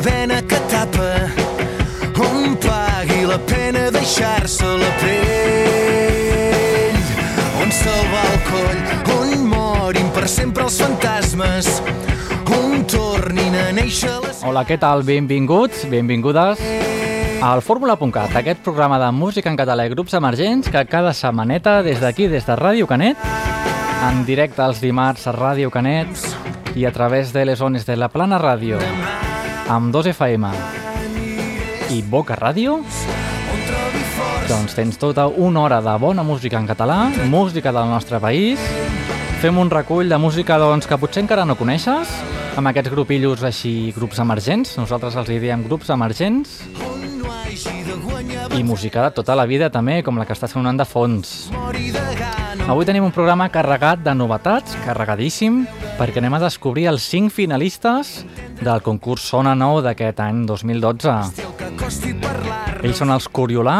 vena que tapa on pagui la pena deixar-se la pell on salva el coll on morin per sempre els fantasmes on tornin a néixer les... Hola, què tal? Benvinguts, benvingudes al Fórmula.cat, aquest programa de música en català i grups emergents que cada setmaneta des d'aquí, des de Ràdio Canet, en directe els dimarts a Ràdio Canet i a través de les zones de la Plana Ràdio amb 2 FM i Boca Ràdio? Doncs tens tota una hora de bona música en català, música del nostre país. Fem un recull de música doncs, que potser encara no coneixes amb aquests grupillos així, grups emergents. Nosaltres els hi diem grups emergents. I música de tota la vida també, com la que està sonant de fons. Avui tenim un programa carregat de novetats, carregadíssim, perquè anem a descobrir els 5 finalistes del concurs Sona Nou d'aquest any 2012. Ells són els Coriolà,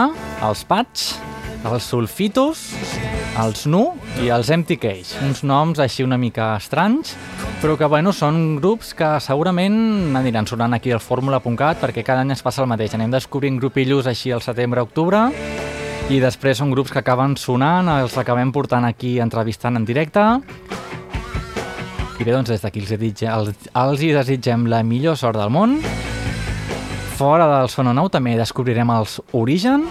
els Patx, els Sulfitos, els Nu i els Empty Cage. Uns noms així una mica estranys, però que bueno, són grups que segurament aniran sonant aquí al fórmula.cat perquè cada any es passa el mateix. Anem descobrint grupillos així al setembre-octubre i després són grups que acaben sonant, els acabem portant aquí entrevistant en directe. I bé, doncs des d'aquí els, desitge, els, els hi desitgem la millor sort del món. Fora del Sona Nou també descobrirem els Origen.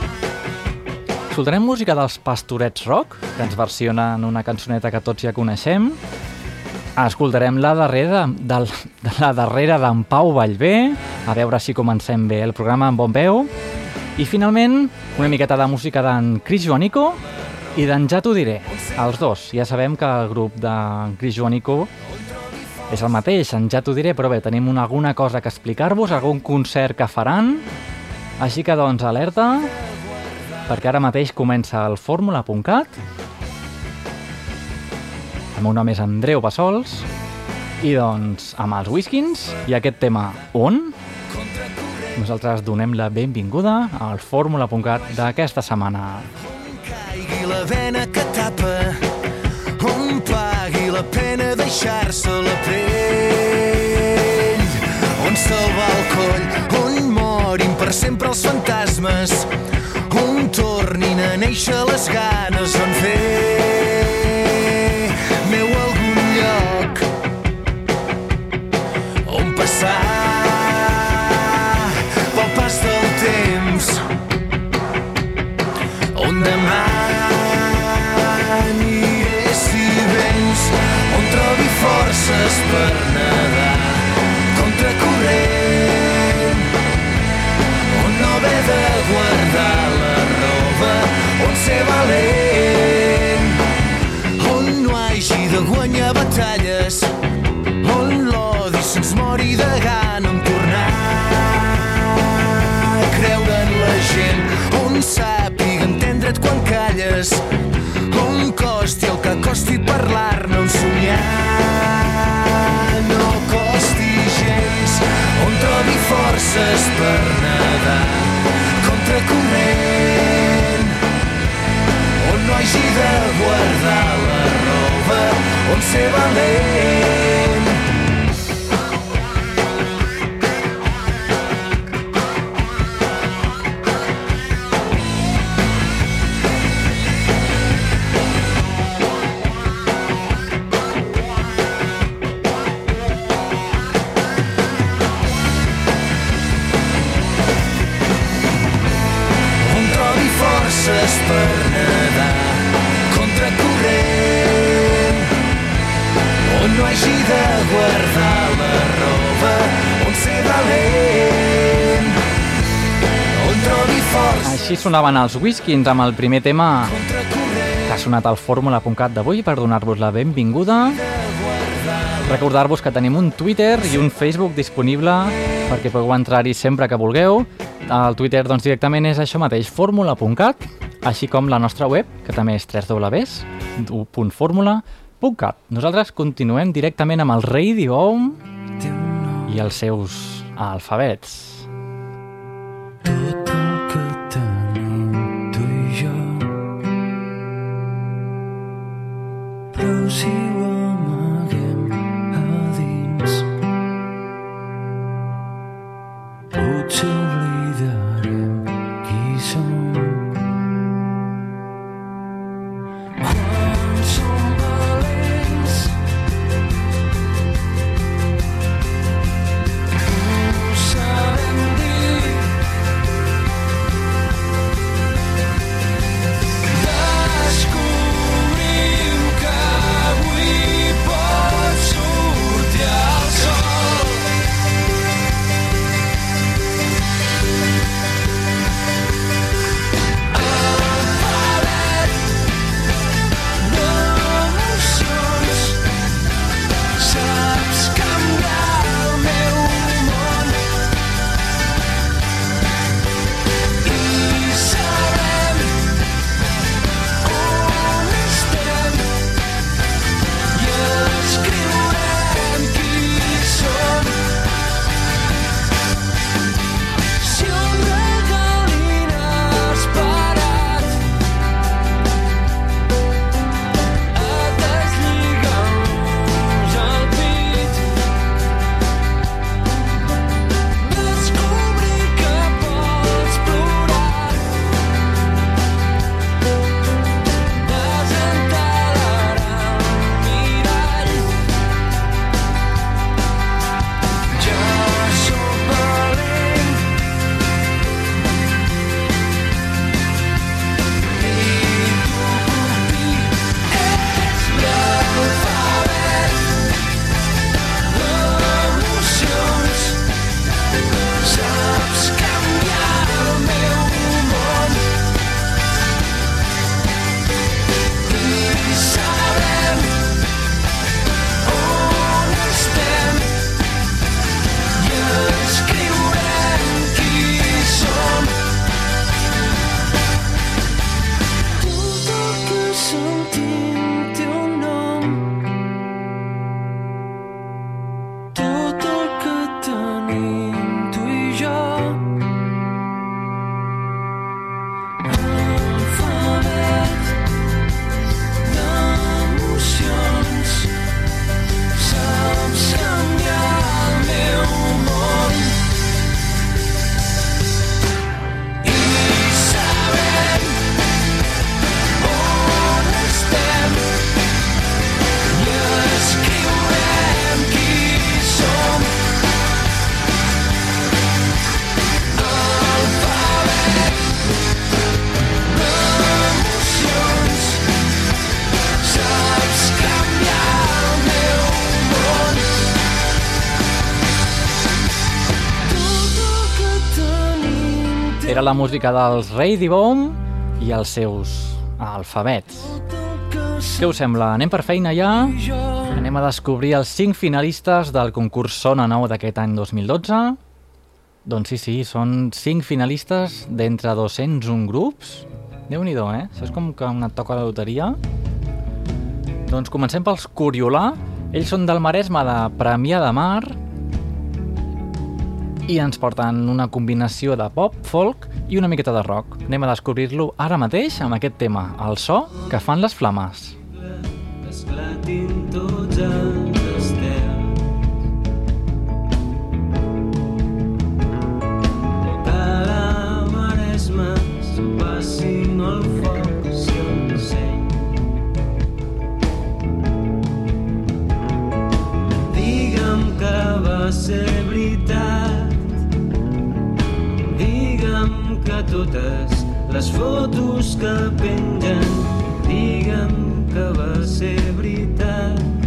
Escoltarem música dels Pastorets Rock, que ens versionen una cançoneta que tots ja coneixem. Escoltarem la darrera, del, de la darrera d'en Pau Vallvé, a veure si comencem bé el programa amb bon veu. I finalment, una miqueta de música d'en Cris Joanico i d'en Ja t'ho diré, els dos. Ja sabem que el grup d'en Cris Joanico és el mateix, Ja t'ho diré, però bé, tenim una, alguna cosa que explicar-vos, algun concert que faran. Així que, doncs, alerta, perquè ara mateix comença el fórmula.cat el meu nom és Andreu Bassols i doncs amb els Whiskins i aquest tema On nosaltres donem la benvinguda al fórmula.cat d'aquesta setmana. Caigui la vena que tapa la pena deixar-se la pell. On salva el coll on morin per sempre els fantasmes. On tornin a néixer les ganes on fer forces per nedar contracorrent on no haver de guardar la roba on ser valent on no hagi de guanyar batalles on l'odi se'ns mori de gana on tornar. A creure en la gent on sàpiga entendre't quan calles on costi el que costi parlar-ne on somiar forces per nedar contracorrent on no hagi de guardar la roba on ser valent sonaven els Whiskins amb el primer tema que ha sonat al fórmula.cat d'avui per donar-vos la benvinguda. Recordar-vos que tenim un Twitter i un Facebook disponible perquè podeu entrar-hi sempre que vulgueu. El Twitter doncs, directament és això mateix, fórmula.cat, així com la nostra web, que també és www.formula.cat. Nosaltres continuem directament amb el Radio Home i els seus alfabets. el però si la música dels Bomb i els seus alfabets. Què us sembla? Anem per feina ja? Anem a descobrir els 5 finalistes del concurs Sona Nou d'aquest any 2012? Doncs sí, sí, són 5 finalistes d'entre 201 grups. déu nhi eh? Això és com que una toca de loteria. Doncs comencem pels Coriolà. Ells són del Maresme de Premià de Mar i ens porten una combinació de pop, folk i una miqueta de rock. Anem a descobrir-lo ara mateix amb aquest tema, el so que fan les flames. Esclatin tots els passin el foc si el Digue'm que va ser veritat que totes les fotos que pengen digue'm que va ser veritat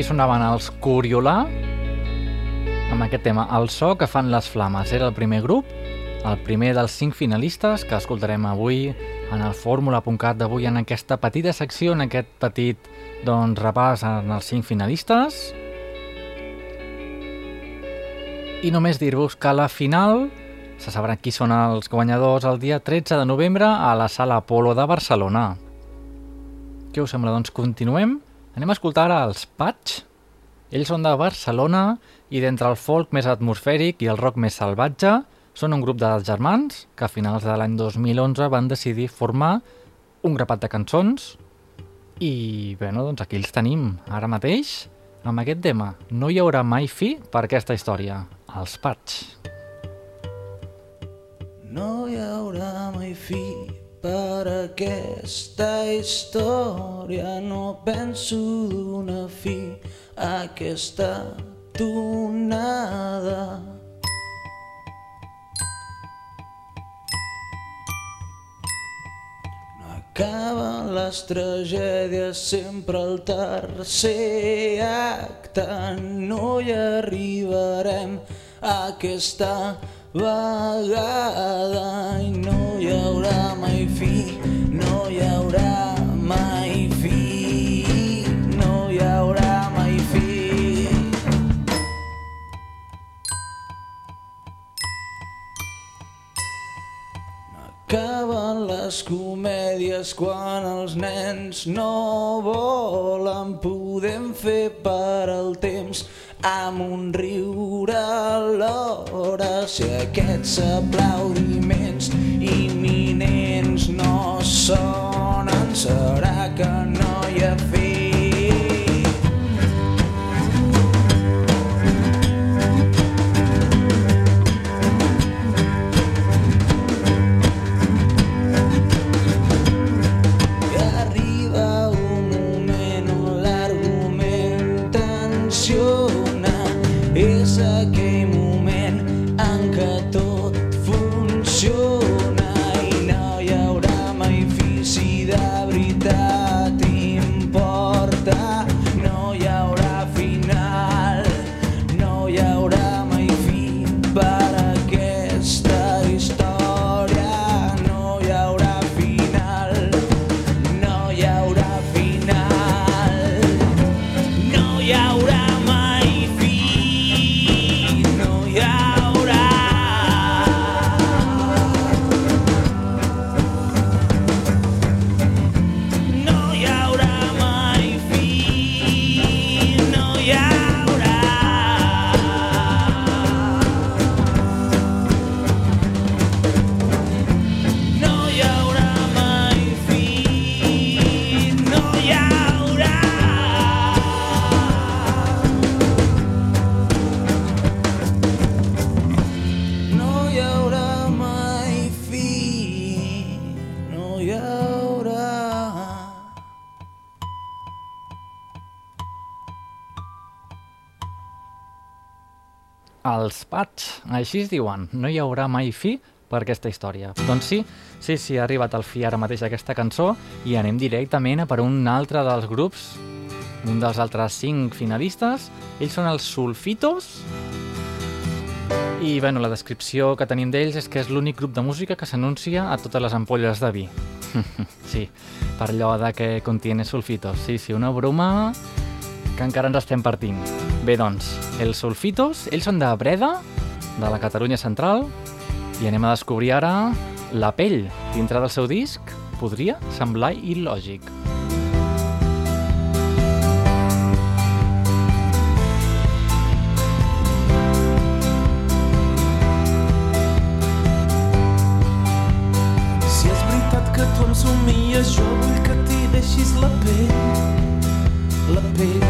Així sonaven els Coriolà amb aquest tema, El so que fan les flames. Era el primer grup, el primer dels cinc finalistes que escoltarem avui en el fórmula.cat d'avui en aquesta petita secció, en aquest petit doncs, repàs en els cinc finalistes. I només dir-vos que a la final se sabrà qui són els guanyadors el dia 13 de novembre a la Sala Apolo de Barcelona. Què us sembla? Doncs continuem. Anem a escoltar ara els Patch. Ells són de Barcelona i d'entre el folk més atmosfèric i el rock més salvatge són un grup de germans que a finals de l'any 2011 van decidir formar un grapat de cançons i, bueno, doncs aquí els tenim ara mateix amb aquest tema. No hi haurà mai fi per aquesta història. Els Patch. No hi haurà mai fi per aquesta història no penso donar fi a aquesta tonada. No acaben les tragèdies sempre al tercer acte no hi arribarem a aquesta vegada i no hi haurà mai fi, no hi haurà mai fi, no hi haurà mai fi. Acaben les comèdies quan els nens no volen, podem fer per al temps amb un riure alhora. Si aquests aplaudiments imminents no sonen serà que no hi ha fi Patch, així es diuen. No hi haurà mai fi per aquesta història. Doncs sí, sí, sí, ha arribat el fi ara mateix aquesta cançó i anem directament a per un altre dels grups, un dels altres cinc finalistes. Ells són els Sulfitos i bueno, la descripció que tenim d'ells és que és l'únic grup de música que s'anuncia a totes les ampolles de vi. sí, per allò de que contiene sulfitos. Sí, sí, una broma que encara ens estem partint. Bé, doncs, els sulfitos, ells són de Breda, de la Catalunya central, i anem a descobrir ara la pell dintre del seu disc. Podria semblar il·lògic. Si és veritat que tu em somies, jo vull que t'hi deixis la pell, la pell.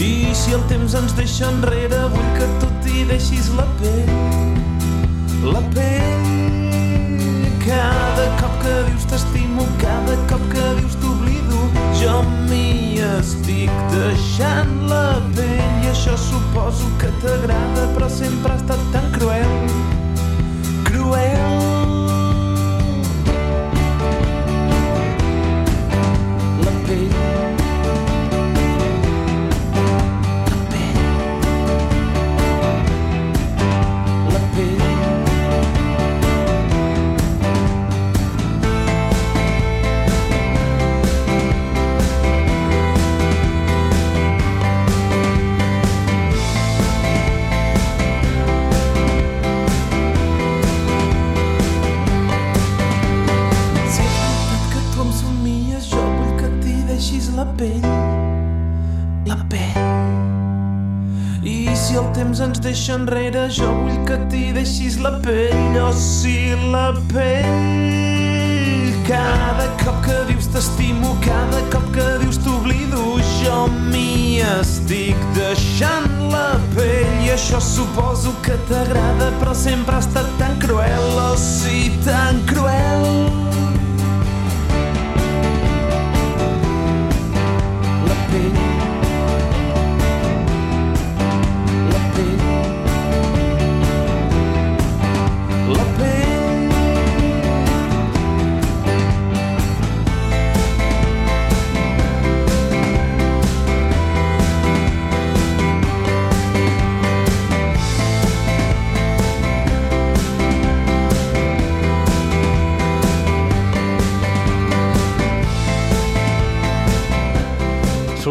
I si el temps ens deixa enrere, vull que tu t'hi deixis la pell, la pell. Cada cop que dius t'estimo, cada cop que dius t'oblido, jo m'hi estic deixant la pell. I això suposo que t'agrada, però sempre ha estat tan cruel, cruel. Pell pell, la pell. I si el temps ens deixa enrere, jo vull que t'hi deixis la pell, o oh, si la pell. Cada cop que dius t'estimo, cada cop que dius t'oblido, jo m'hi estic deixant la pell. I això suposo que t'agrada, però sempre ha estat tan cruel, o oh, si tan cruel.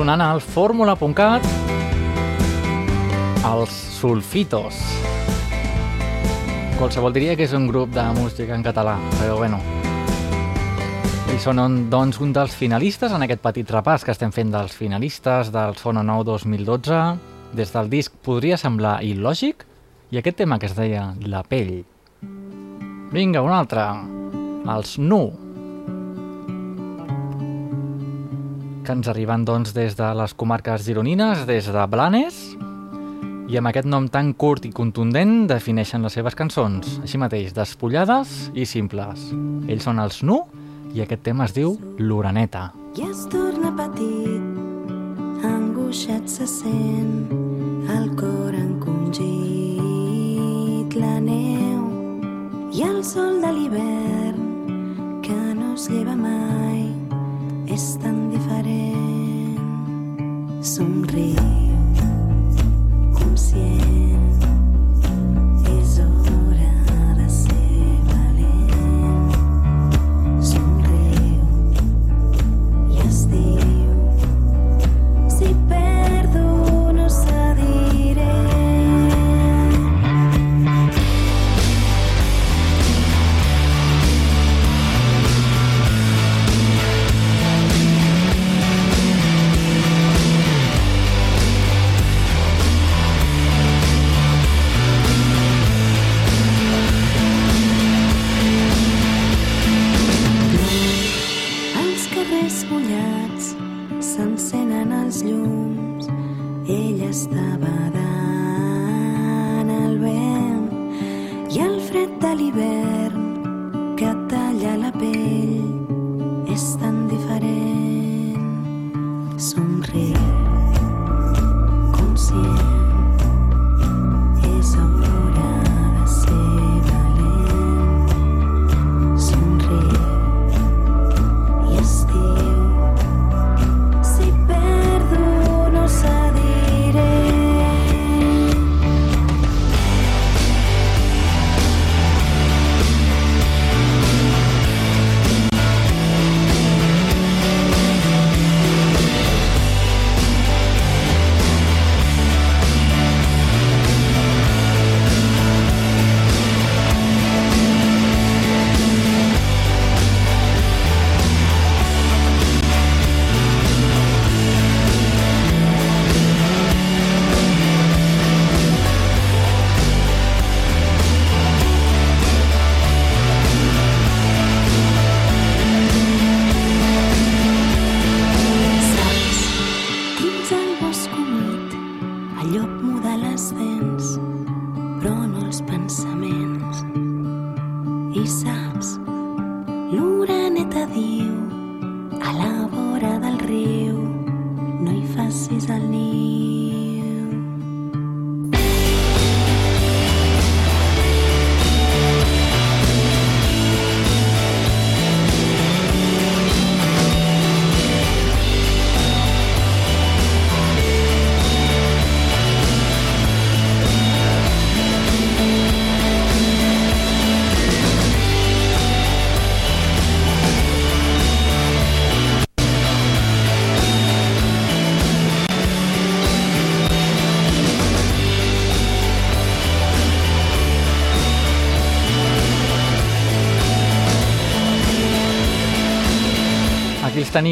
Sonant al fórmula.cat els Sulfitos. Qualsevol diria que és un grup de música en català, però bueno. I són un, doncs un dels finalistes en aquest petit repàs que estem fent dels finalistes del Sono Nou 2012. Des del disc podria semblar il·lògic i aquest tema que es deia La pell. Vinga, un altre. Els Nu. Que ens arriben doncs, des de les comarques gironines, des de Blanes, i amb aquest nom tan curt i contundent defineixen les seves cançons, així mateix, despullades i simples. Ells són els Nu i aquest tema es diu L'Oreneta. I es torna petit, angoixat se sent, el cor encongit, la neu i el sol de l'hivern que no es lleva mai és tan diferent. Somriu, conscient, és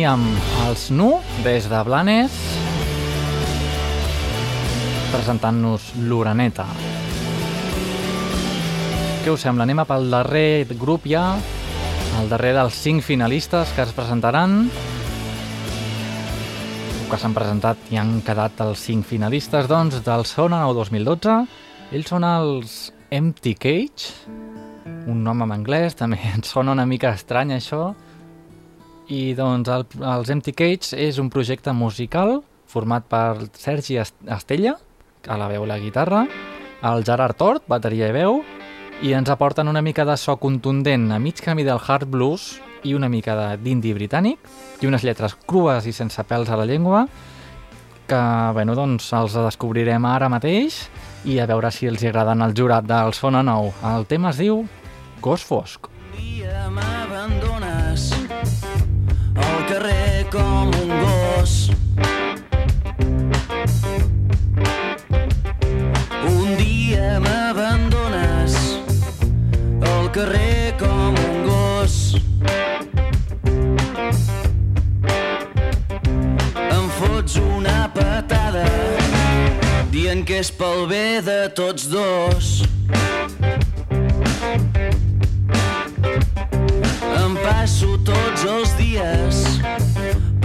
teníem els Nu, des de Blanes. presentant-nos l'Uraneta. Què us sembla? Anem pel darrer grup ja, el darrer dels cinc finalistes que es presentaran que s'han presentat i han quedat els cinc finalistes doncs, del Sona 9 2012. Ells són els Empty Cage, un nom en anglès, també ens sona una mica estrany això. I doncs el, els Empty Cage és un projecte musical format per Sergi Estella, a la veu i la guitarra, el Gerard Tort, bateria i veu, i ens aporten una mica de so contundent a mig camí del hard blues i una mica d'indi britànic i unes lletres crues i sense pèls a la llengua que, bueno, doncs els descobrirem ara mateix i a veure si els agraden al jurat del Sona Nou. El tema es diu Gos Fosc. Dia com un gos. Un dia m'abandones al carrer com un gos. Em fots una patada dient que és pel bé de tots dos. Em passo tots els dies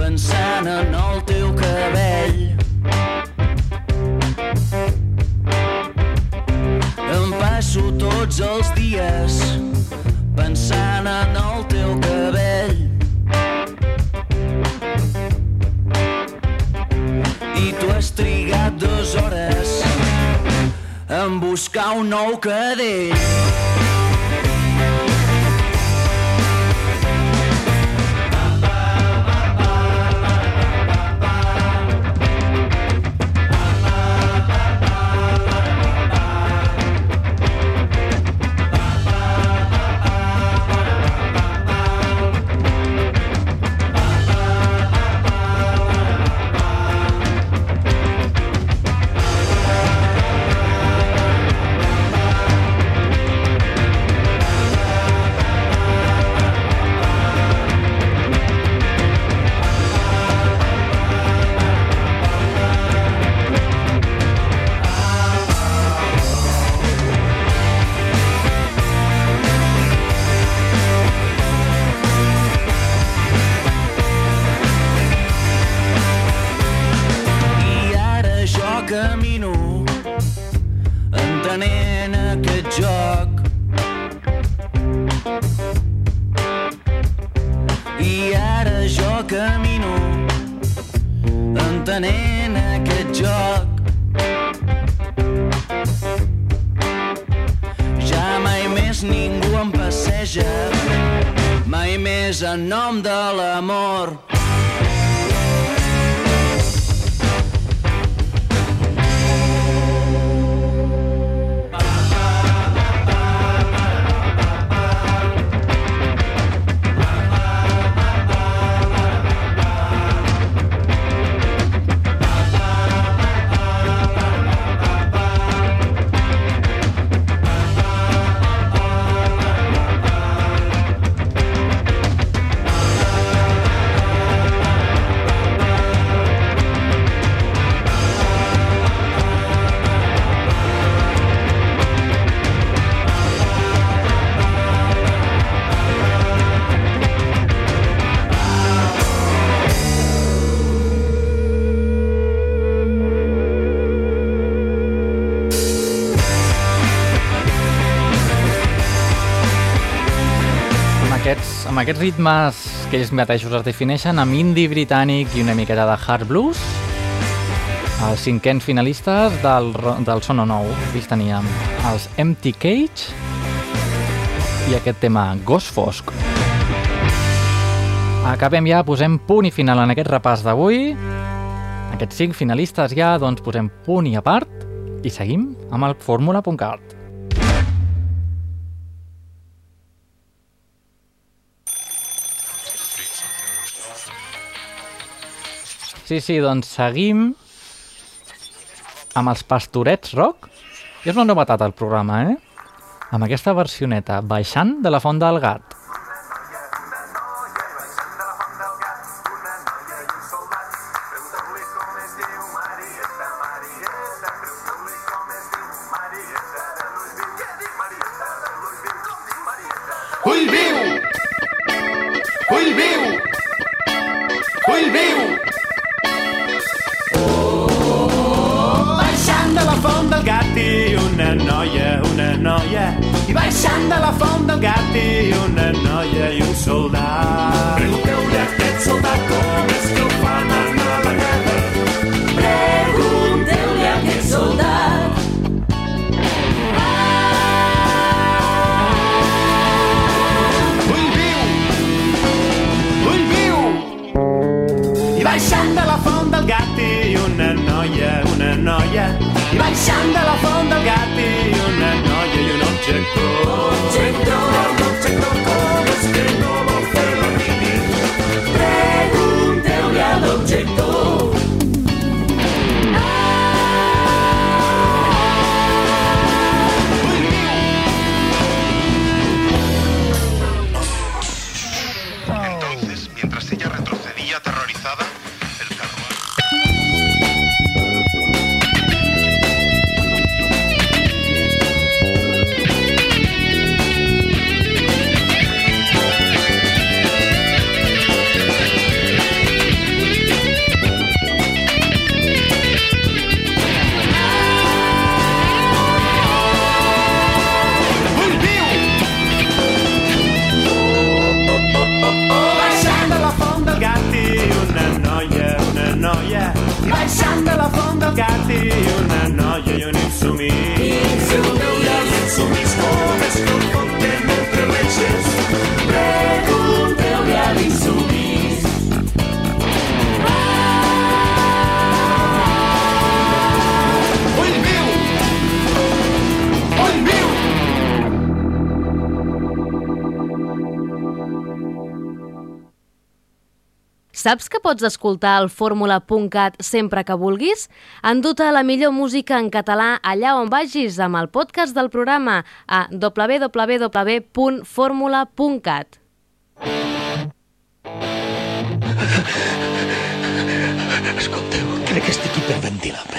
pensant en el teu cabell. Em passo tots els dies pensant en el teu cabell. I tu has trigat dues hores en buscar un nou cadell. Mai més en nom de l'amor. Aquests ritmes que ells mateixos es defineixen amb indie britànic i una miqueta de hard blues, els cinquens finalistes del, del Sono Nou. Ells teníem els Empty Cage i aquest tema Gos Fosc. Acabem ja, posem punt i final en aquest repàs d'avui. Aquests cinc finalistes ja, doncs posem punt i a part i seguim amb el fórmula.cat. Sí, sí, doncs seguim amb els Pastorets Rock. És una novetat al programa, eh? Amb aquesta versioneta, baixant de la Font del Gat. I baixant de la font del gat i una noia i un soldat. Pregunteu-li a aquest soldat com és que el fan anar a la guerra. Pregunteu-li a aquest soldat. Baixant de la font del gat i una noia, una noia. I baixant de la font del gat noia Saps que pots escoltar el fórmula.cat sempre que vulguis? Enduta la millor música en català allà on vagis amb el podcast del programa a www.formula.cat. Escolteu, crec que estic hiperventilant.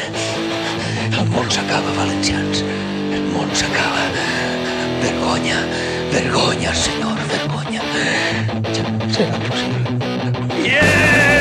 El món s'acaba, valencians. El món s'acaba. Vergonya, vergonya, senyor, vergonya. Ja no serà possible. Avui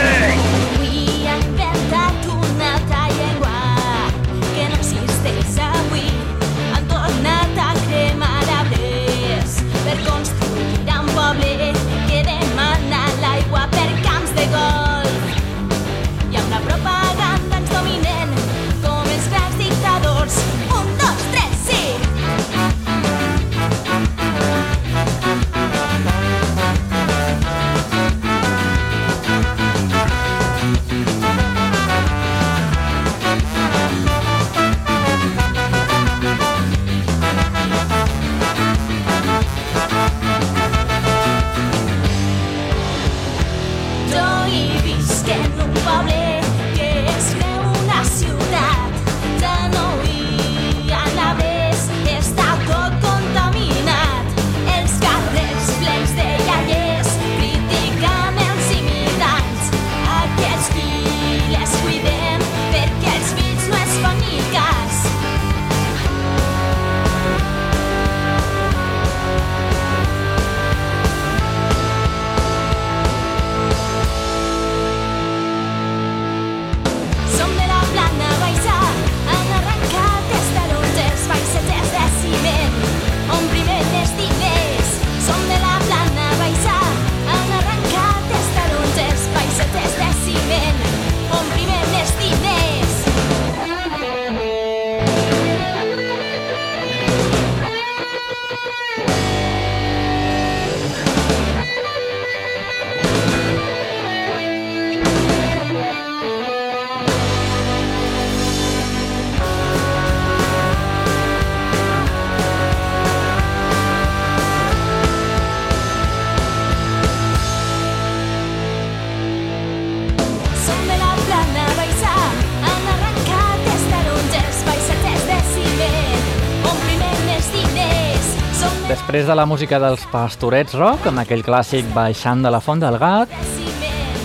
Després de la música dels Pastorets Rock, amb aquell clàssic Baixant de la Font del Gat,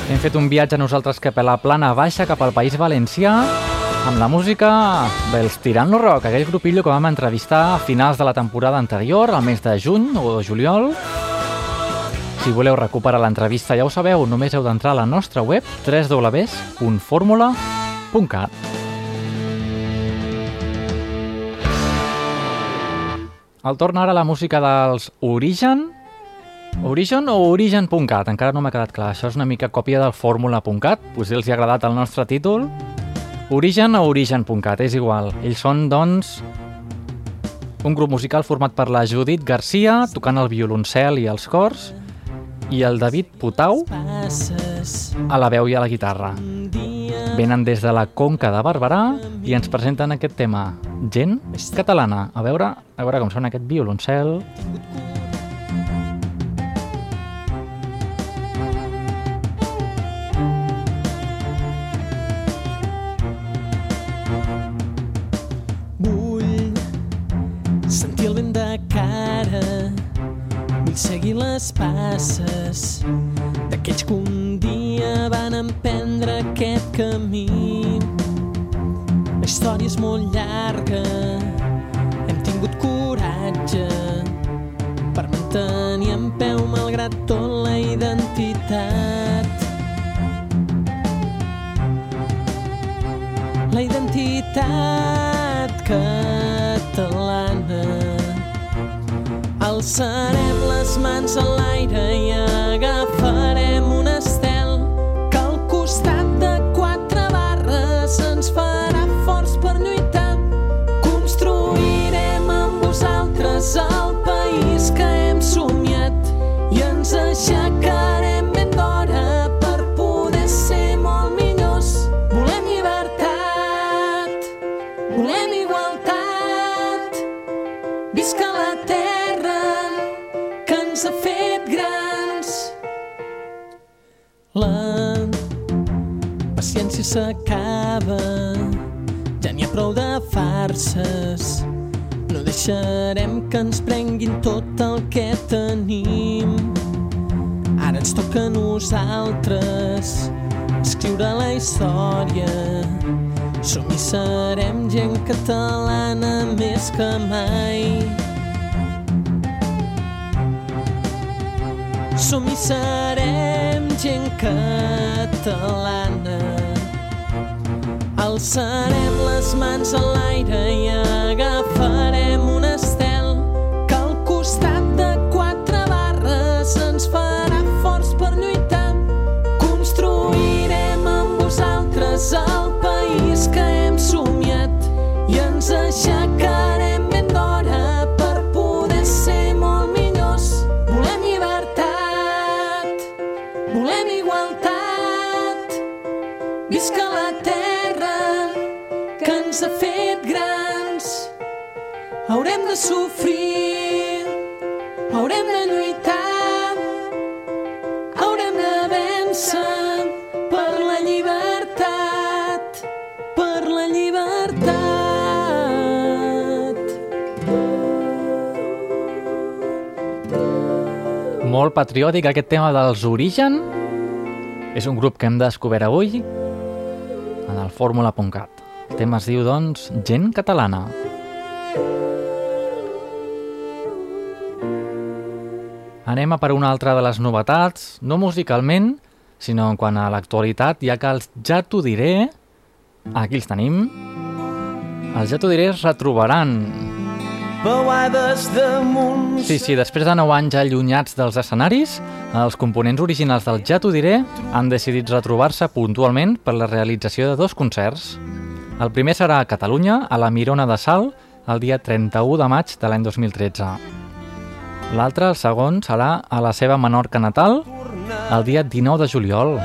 hem fet un viatge nosaltres cap a la plana baixa, cap al País Valencià, amb la música dels Tirant-lo Rock, aquell grupillo que vam entrevistar a finals de la temporada anterior, al mes de juny o juliol. Si voleu recuperar l'entrevista, ja ho sabeu, només heu d'entrar a la nostra web www.formula.cat. El torna ara la música dels Origen, Origen o Origen.cat, encara no m'ha quedat clar. Això és una mica còpia del Fórmula.cat, potser els hi ha agradat el nostre títol. Origen o Origen.cat, és igual. Ells són, doncs, un grup musical format per la Judit Garcia, tocant el violoncel i els cors, i el David Putau a la veu i a la guitarra. Venen des de la Conca de Barberà i ens presenten aquest tema, Gent Catalana. A veure, a veure com sona aquest violoncel. Vull sentir el vent de cara, vull seguir les passes d'aquells dia van emprendre aquest camí. La història és molt llarga, hem tingut coratge per mantenir en peu malgrat tot la identitat. La identitat catalana. Alçarem les mans a l'aire i agafarem s'acaba, ja n'hi ha prou de farses. No deixarem que ens prenguin tot el que tenim. Ara ens toca a nosaltres escriure la història. Som i serem gent catalana més que mai. Som i serem gent catalana. Alçarem les mans a l'aire i agafarem un estel que al costat de quatre barres ens farà forts per lluitar. Construirem amb vosaltres el país que hem somiat i ens aixecarem Haurem de sofrir, haurem de lluitar, haurem de vèncer per la llibertat, per la llibertat. Molt patriòtic aquest tema dels Origen. És un grup que hem descobert avui en el fórmula.cat. El tema es diu, doncs, Gent Catalana. Anem a per una altra de les novetats, no musicalment, sinó en quant a l'actualitat, ja que els Ja t'ho diré, aquí els tenim, els Ja t'ho diré es retrobaran damunt Sí, sí, després de 9 anys allunyats dels escenaris, els components originals del Ja t'ho diré han decidit retrobar-se puntualment per la realització de dos concerts. El primer serà a Catalunya, a la Mirona de Sal, el dia 31 de maig de l'any 2013. L'altre, el segon, serà a la seva Menorca natal, el dia 19 de juliol.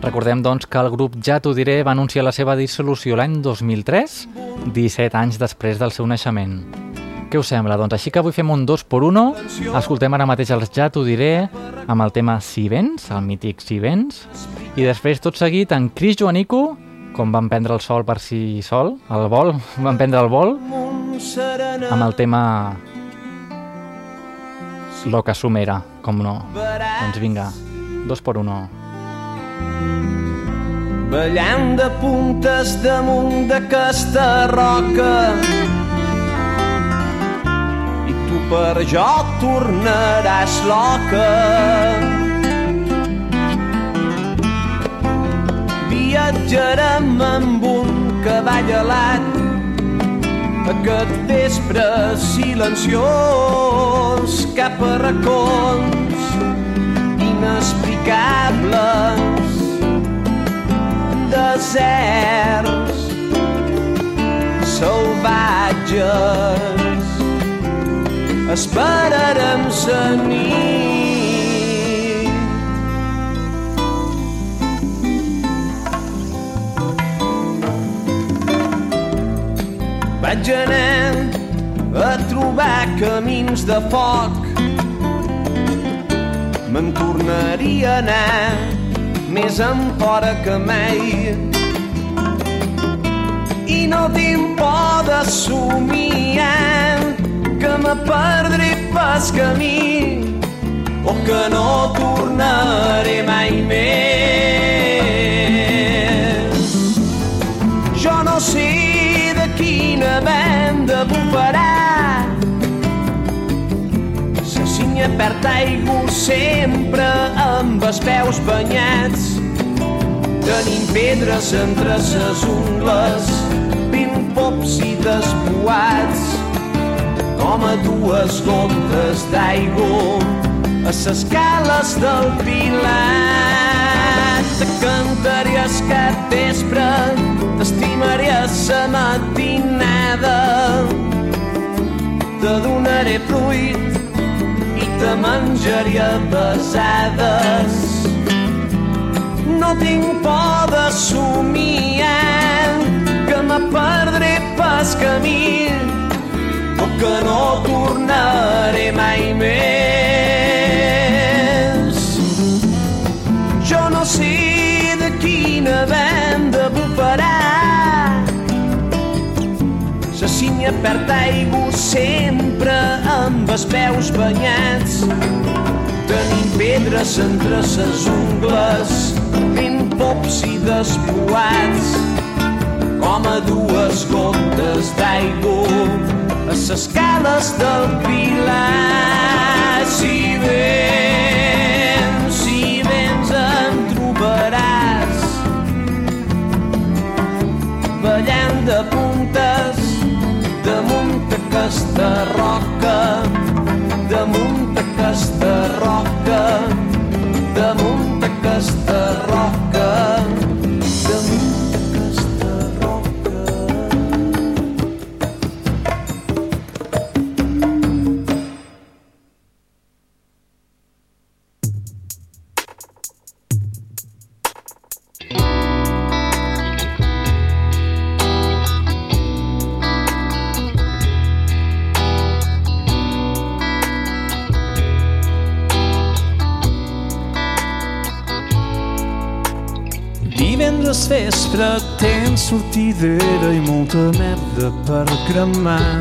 Recordem, doncs, que el grup Ja t'ho diré va anunciar la seva dissolució l'any 2003, 17 anys després del seu naixement. Què us sembla? Doncs així que avui fem un 2 por 1 escoltem ara mateix els Ja t'ho diré amb el tema Si vens, el mític Si vens, i després tot seguit en Cris Joanico, com van prendre el sol per si sol, el vol, van prendre el vol, amb el tema Lo que sumera, com no. Doncs vinga, 2 por 1 ballant de puntes damunt d'aquesta roca i tu per jo tornaràs loca. Viatjarem amb un cavall alat aquest vespre silenciós cap a racons inexplicables deserts salvatges. Esperarem la nit vaig anar a trobar camins de foc. Me'n tornaria a anar més enfora que mai. I no tinc por de somiar que me perdré pas camí o que no tornaré sempre amb els peus banyats tenim pedres entre ses ungles ben pops i despoats com a dues gotes d'aigua a ses cales del Pilat. Te cantaré el cap vespre, t'estimaré a sa matinada. Te donaré fruit te menjaré a besades. No tinc por de somiar que me perdré pas camí o que no tornaré mai més. Cinya perd aigua sempre amb els peus banyats. Tenim pedres entre ses ungles, ben pops i despoats, com a dues gotes d'aigua a ses cales del Pilar. Si vens, si vens em trobaràs ballant de puntes damunt aquesta roca, damunt aquesta roca, damunt sortidera i molta merda per cremar.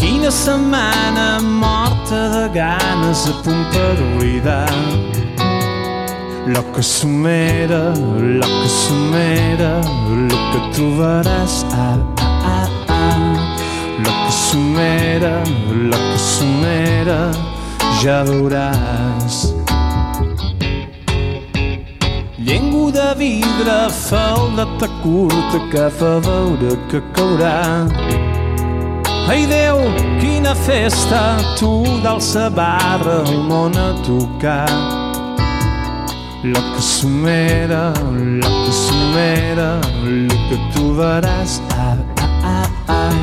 Quina setmana morta de ganes a punt per oblidar. Lo que somera, lo que somera, lo que trobaràs ah, ah, ah, ah. Lo que somera, lo que somera, ja veuràs. Vidre, faldeta curta que fa veure que caurà. Ai Déu, quina festa, tu d'alça barra el món a tocar. Lo que somera, lo que somera, lo que tu veràs. Ah, ah, ah, ah.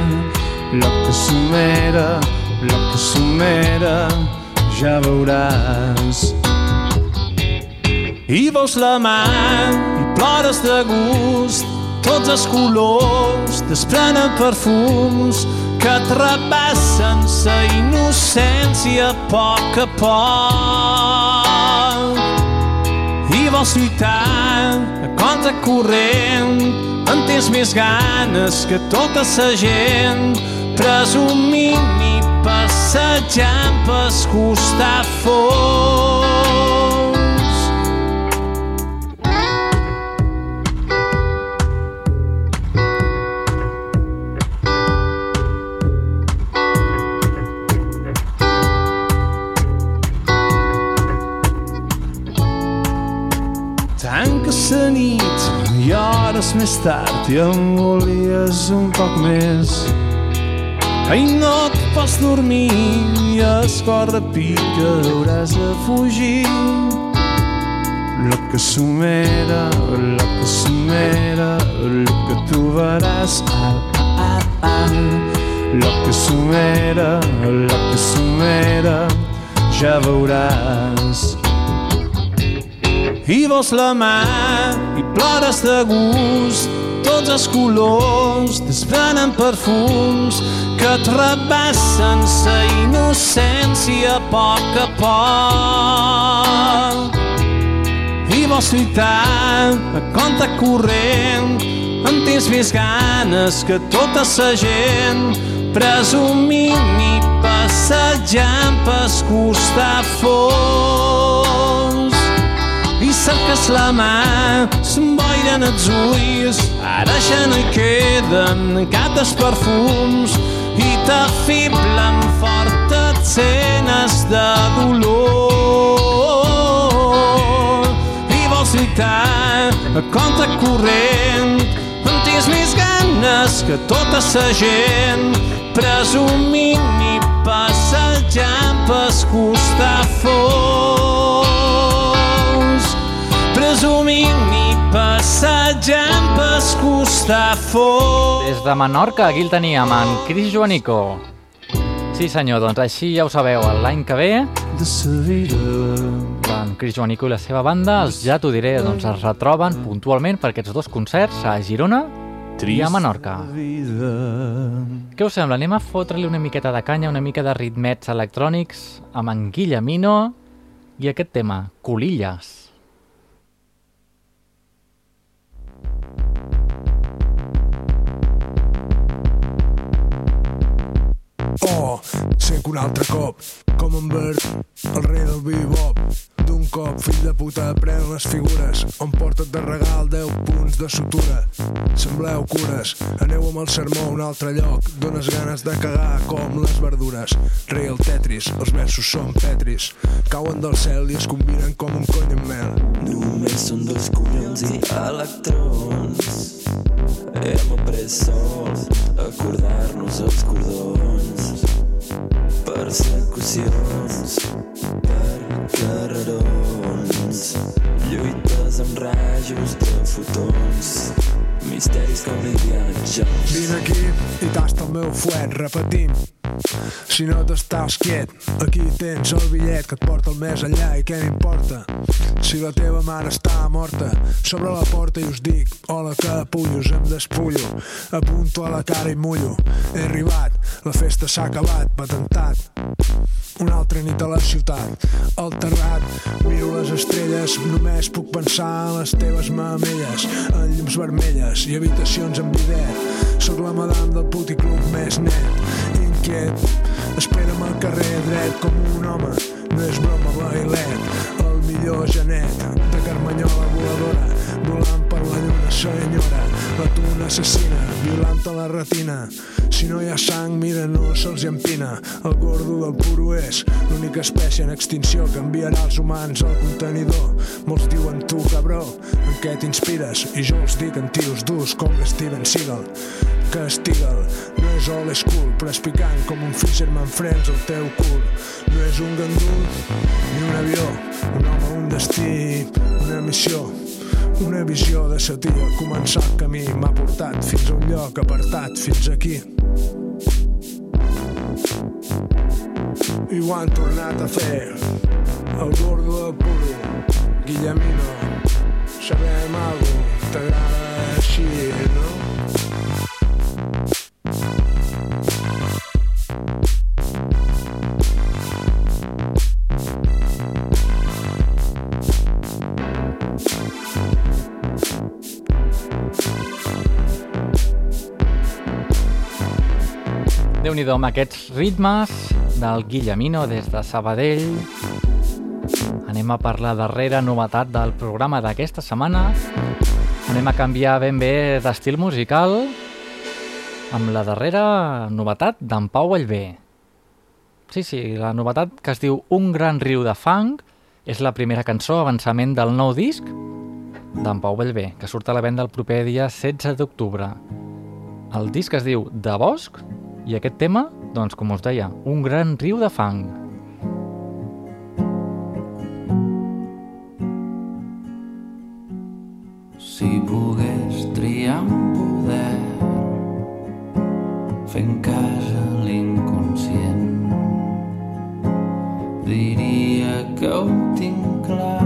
Lo que somera, lo que somera, ja veuràs. I veus la mà i plores de gust, tots els colors desprenen perfums que et repassen sa innocència a poc a poc. I vols lluitar a contra corrent, en tens més ganes que tota sa gent, presumint i passejant pels costat fons. Tard i em volies un poc més. Ai, no et pots dormir i es corre pica, hauràs de fugir. Lo que sumera, lo que sumera, lo que tu veràs. Ah, ah, ah. Lo que sumera, lo que sumera, ja veuràs. I vols la mà plores de gust, tots els colors desvenen perfums que et rebassen sa innocència a poc a poc. I vols lluitar a compte corrent, en tens més ganes que tota sa gent, presumint i passejant pels costafons. I cerques la mà, s'emboiren els ulls, ara ja no hi queden cap dels perfums i t'afiblen fort et cenes de dolor. I vols lluitar a compte corrent, en tens més ganes que tota sa gent, presumint i passejant pels costafons presumint i passejant pels costafons. Des de Menorca, aquí el teníem, en Cris Joanico. Sí senyor, doncs així ja ho sabeu, l'any que ve en Cris Joanico i la seva banda, els ja t'ho diré, doncs es retroben puntualment per aquests dos concerts a Girona i a Menorca. Què us sembla? Anem a fotre-li una miqueta de canya, una mica de ritmets electrònics amb en Guillemino i aquest tema, Colilles. Oh, sent un altre cop, com en Bert, el rei del bebop. D'un cop, fill de puta, pren les figures, on porta't de regal 10 punts de sutura. Sembleu cures, aneu amb el sermó a un altre lloc, dones ganes de cagar com les verdures. Rei el Tetris, els versos són petris, cauen del cel i es combinen com un cony amb mel. Només són dos collons i electrons. Hem après sols acordar-nos els cordons. Persecucions per. Lluites amb rajos de fotons. Misteris com l'Indiana Jones. Vine aquí i tasta el meu fuet, repetim. Si no t'estàs quiet, aquí tens el bitllet que et porta el més enllà i què m'importa? Si la teva mare està morta, sobre la porta i us dic, hola capullos, em despullo, apunto a la cara i mullo. He arribat, la festa s'ha acabat, patentat. Una altra nit a la ciutat, al terrat, miro les estrelles, només puc pensar en les teves mamelles, en llums vermelles i habitacions amb bidet. Sóc la madame del puticlub més net, inquiet, espera'm al carrer dret com un home, no és broma bailet, el millor genet de Carmanyola voladora, volant la lluna senyora, la tuna assassina, violant la retina, si no hi ha sang, mira, no se'ls empina. El gordo del puro és l'única espècie en extinció que enviarà els humans al contenidor. Molts diuen tu, cabró, en què t'inspires? I jo els dic en tios durs com l'Steven Seagal. Que Stigal no és old school, però és picant com un Fisherman Friends al teu cul. No és un gandul ni un avió, un home, un destí, una missió. Una visió de sa tia, començar el camí m'ha portat fins a un lloc apartat, fins aquí. I ho han tornat a fer el gordo del puro Guillemino sabem algo t'agrada així, no? Déu nhi amb aquests ritmes del Guillemino des de Sabadell. Anem a parlar darrera novetat del programa d'aquesta setmana. Anem a canviar ben bé d'estil musical amb la darrera novetat d'en Pau Allbé. Sí, sí, la novetat que es diu Un gran riu de fang és la primera cançó avançament del nou disc d'en Pau Bellver, que surt a la venda el proper dia 16 d'octubre. El disc es diu De Bosc i aquest tema, doncs com us deia, un gran riu de fang. Si pogués triar un poder fent casa a l'inconscient diria que ho tinc clar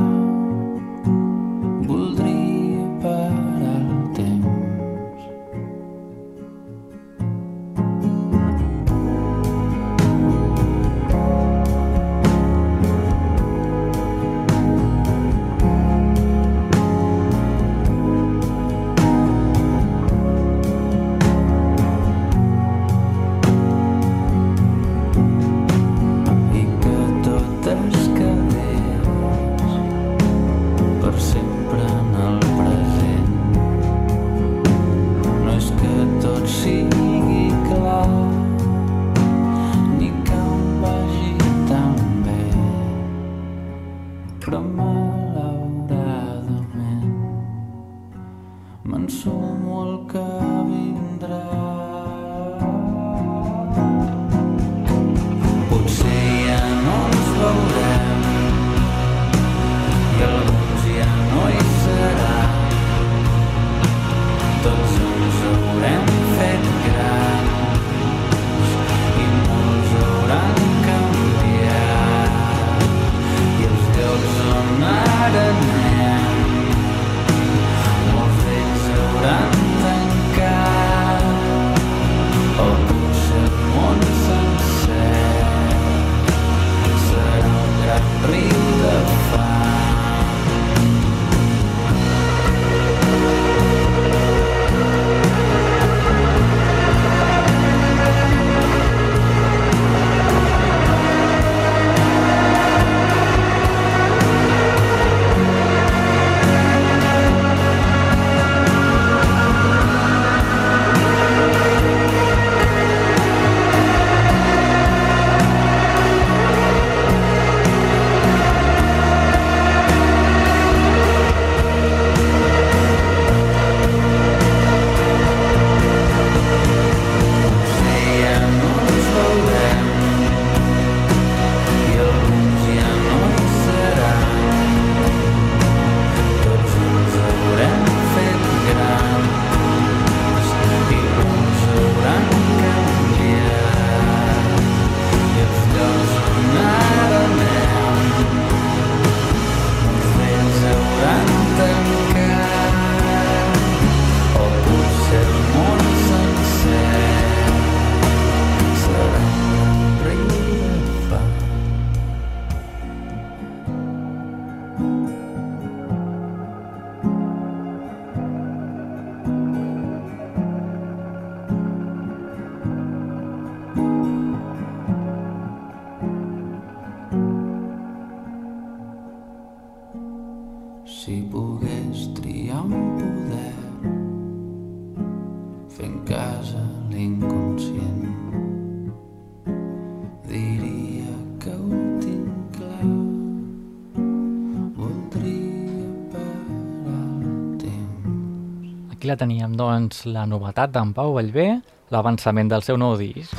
teníem, doncs, la novetat d'en Pau Bellver, l'avançament del seu nou disc.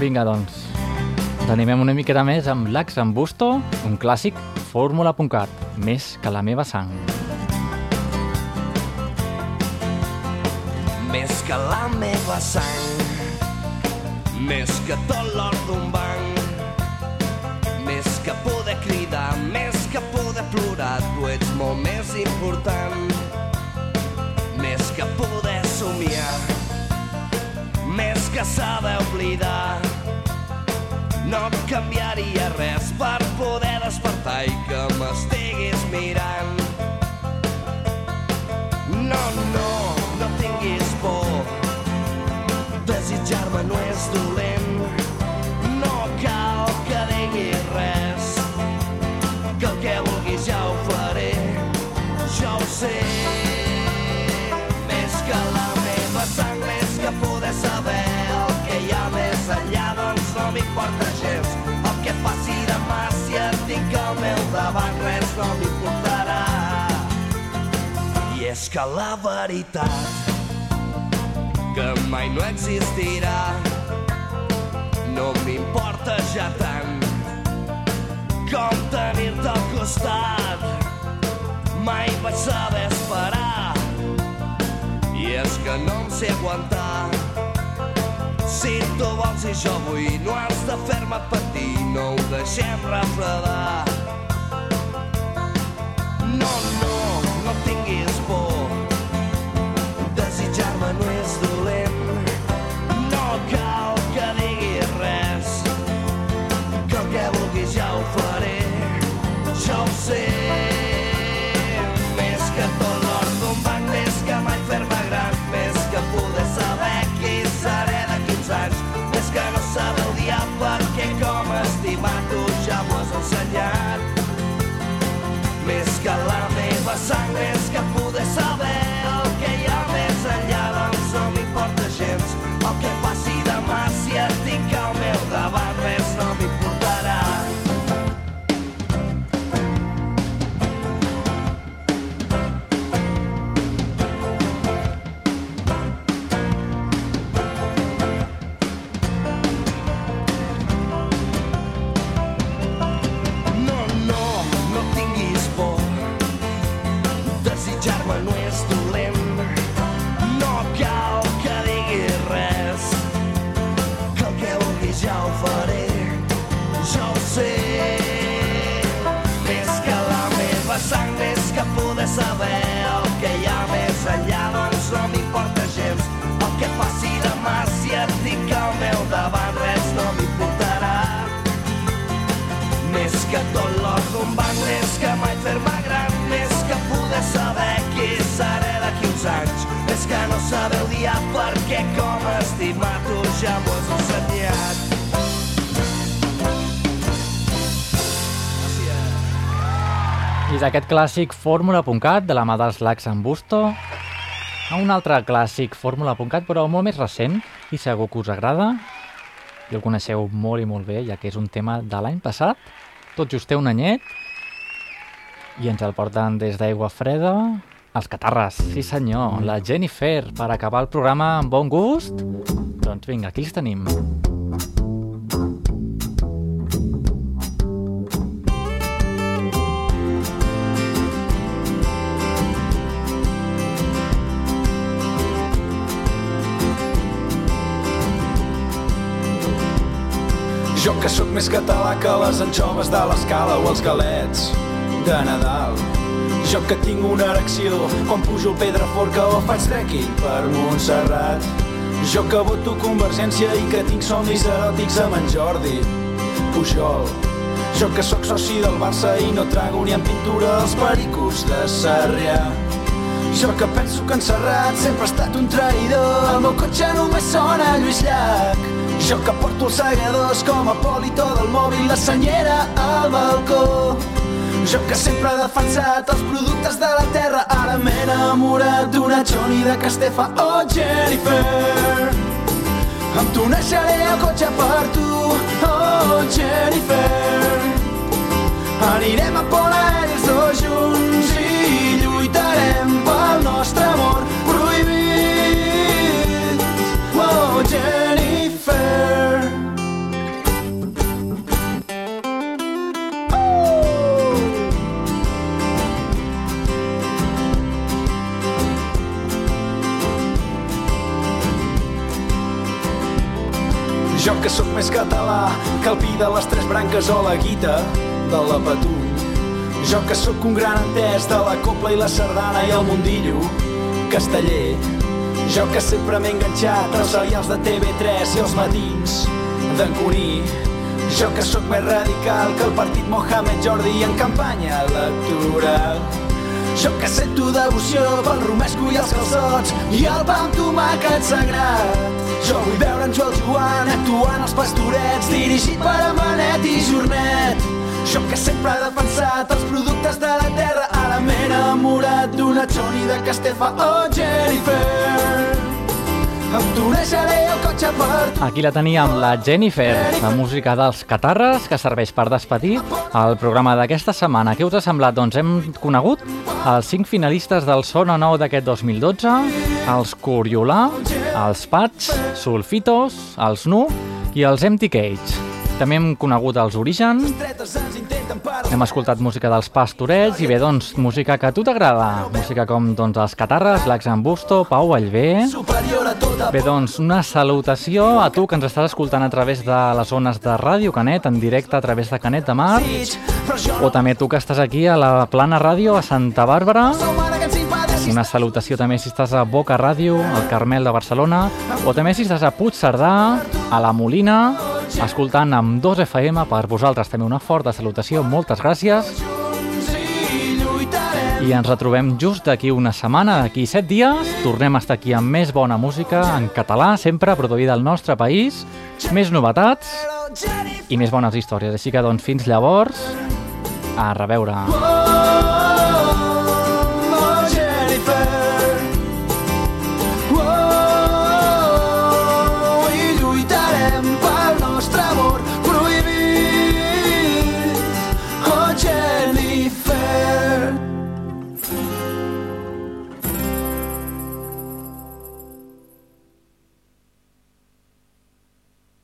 Vinga, doncs, ens animem una miqueta més amb l'Ax en Busto, un clàssic fórmula.cat, més que la meva sang. Més que la meva sang, més que tot l'or d'un banc, més que poder cridar, més que poder plorar, tu ets molt més important. Que poder somiar, més que saber oblidar, no canviaria res per poder despertar i que m'estiguis mirant. No, no, no tinguis por. Desitjar-me no és dolent. No cal que diguis res. Que el que vulguis ja ho faré. Jo ho sé. M'importa gens. El que passi demà, si et tinc al meu davant, res no m'importarà. més que la veritat que mai no existirà. No m'importa ja tant com tenir-te al costat. Mai vaig saber esperar i és que no em sé aguantar. Si tu vols i jo vull, no has de fer-me patir, no ho deixem refredar. No, no, no tinguis por, I d'aquest clàssic Fórmula.cat de la mà dels Lacs en Busto. A un altre clàssic Fórmula.cat però molt més recent i segur que us agrada i el coneixeu molt i molt bé ja que és un tema de l'any passat. Tot just té un anyet i ens el porten des d'aigua freda els catarres, sí senyor, la Jennifer per acabar el programa amb bon gust. Doncs vinga, aquí els tenim Jo que sóc més català que les anxoves de l'escala o els galets de Nadal. Jo que tinc una erecció quan pujo el Pedraforca o faig trekking per Montserrat. Jo que voto Convergència i que tinc somnis eròtics amb en Jordi Pujol. Jo que sóc soci del Barça i no trago ni en pintura els pericos de Sarrià. Jo que penso que en Serrat sempre ha estat un traïdor, el meu cotxe només sona Lluís Llach. Jo que porto els segadors com a polito del mòbil, la senyera al balcó. Jo que sempre he defensat els productes de la terra, ara m'he enamorat d'una Johnny de Castefa. Oh, Jennifer, em tunejaré el cotxe per tu. Oh, Jennifer, anirem a Pol Aeri els dos junts i lluitarem pel nostre més català que el pi de les tres branques o la guita de la Patum. Jo que sóc un gran entès de la copla i la sardana i el mundillo casteller. Jo que sempre m'he enganxat als serials de TV3 i els matins d'en Cuní. Jo que sóc més radical que el partit Mohamed Jordi en campanya electoral. Jo que sento devoció pel romesco i els calçots i el pa amb tomàquet sagrat. Jo vull veure en Joel Joan actuant als pastorets dirigit per Amanet i Jornet. Jo que sempre he defensat els productes de la terra ara m'he enamorat d'una Johnny de Castefa. Oh, Jennifer, Aquí la teníem, la Jennifer, la música dels Catarres, que serveix per despedir el programa d'aquesta setmana. Què us ha semblat? Doncs hem conegut els cinc finalistes del Sona Nou d'aquest 2012, els Coriolà, els Pats, Sulfitos, els Nu i els Empty Cage. També hem conegut els Origen, hem escoltat música dels Pastorets i bé, doncs, música que a tu t'agrada. Música com doncs, els Catarres, l'Axambusto, Pau Allbé... Tota Bé, doncs, una salutació a tu que ens estàs escoltant a través de les zones de Ràdio Canet, en directe a través de Canet de Mar, o també tu que estàs aquí a la Plana Ràdio a Santa Bàrbara, una salutació també si estàs a Boca Ràdio, al Carmel de Barcelona, o també si estàs a Puigcerdà, a la Molina, escoltant amb 2 FM per vosaltres també una forta salutació, moltes gràcies. I ens retrobem just d'aquí una setmana, d'aquí 7 dies, tornem a estar aquí amb més bona música en català, sempre produïda al nostre país, més novetats i més bones històries. Així que doncs fins llavors, a reveure.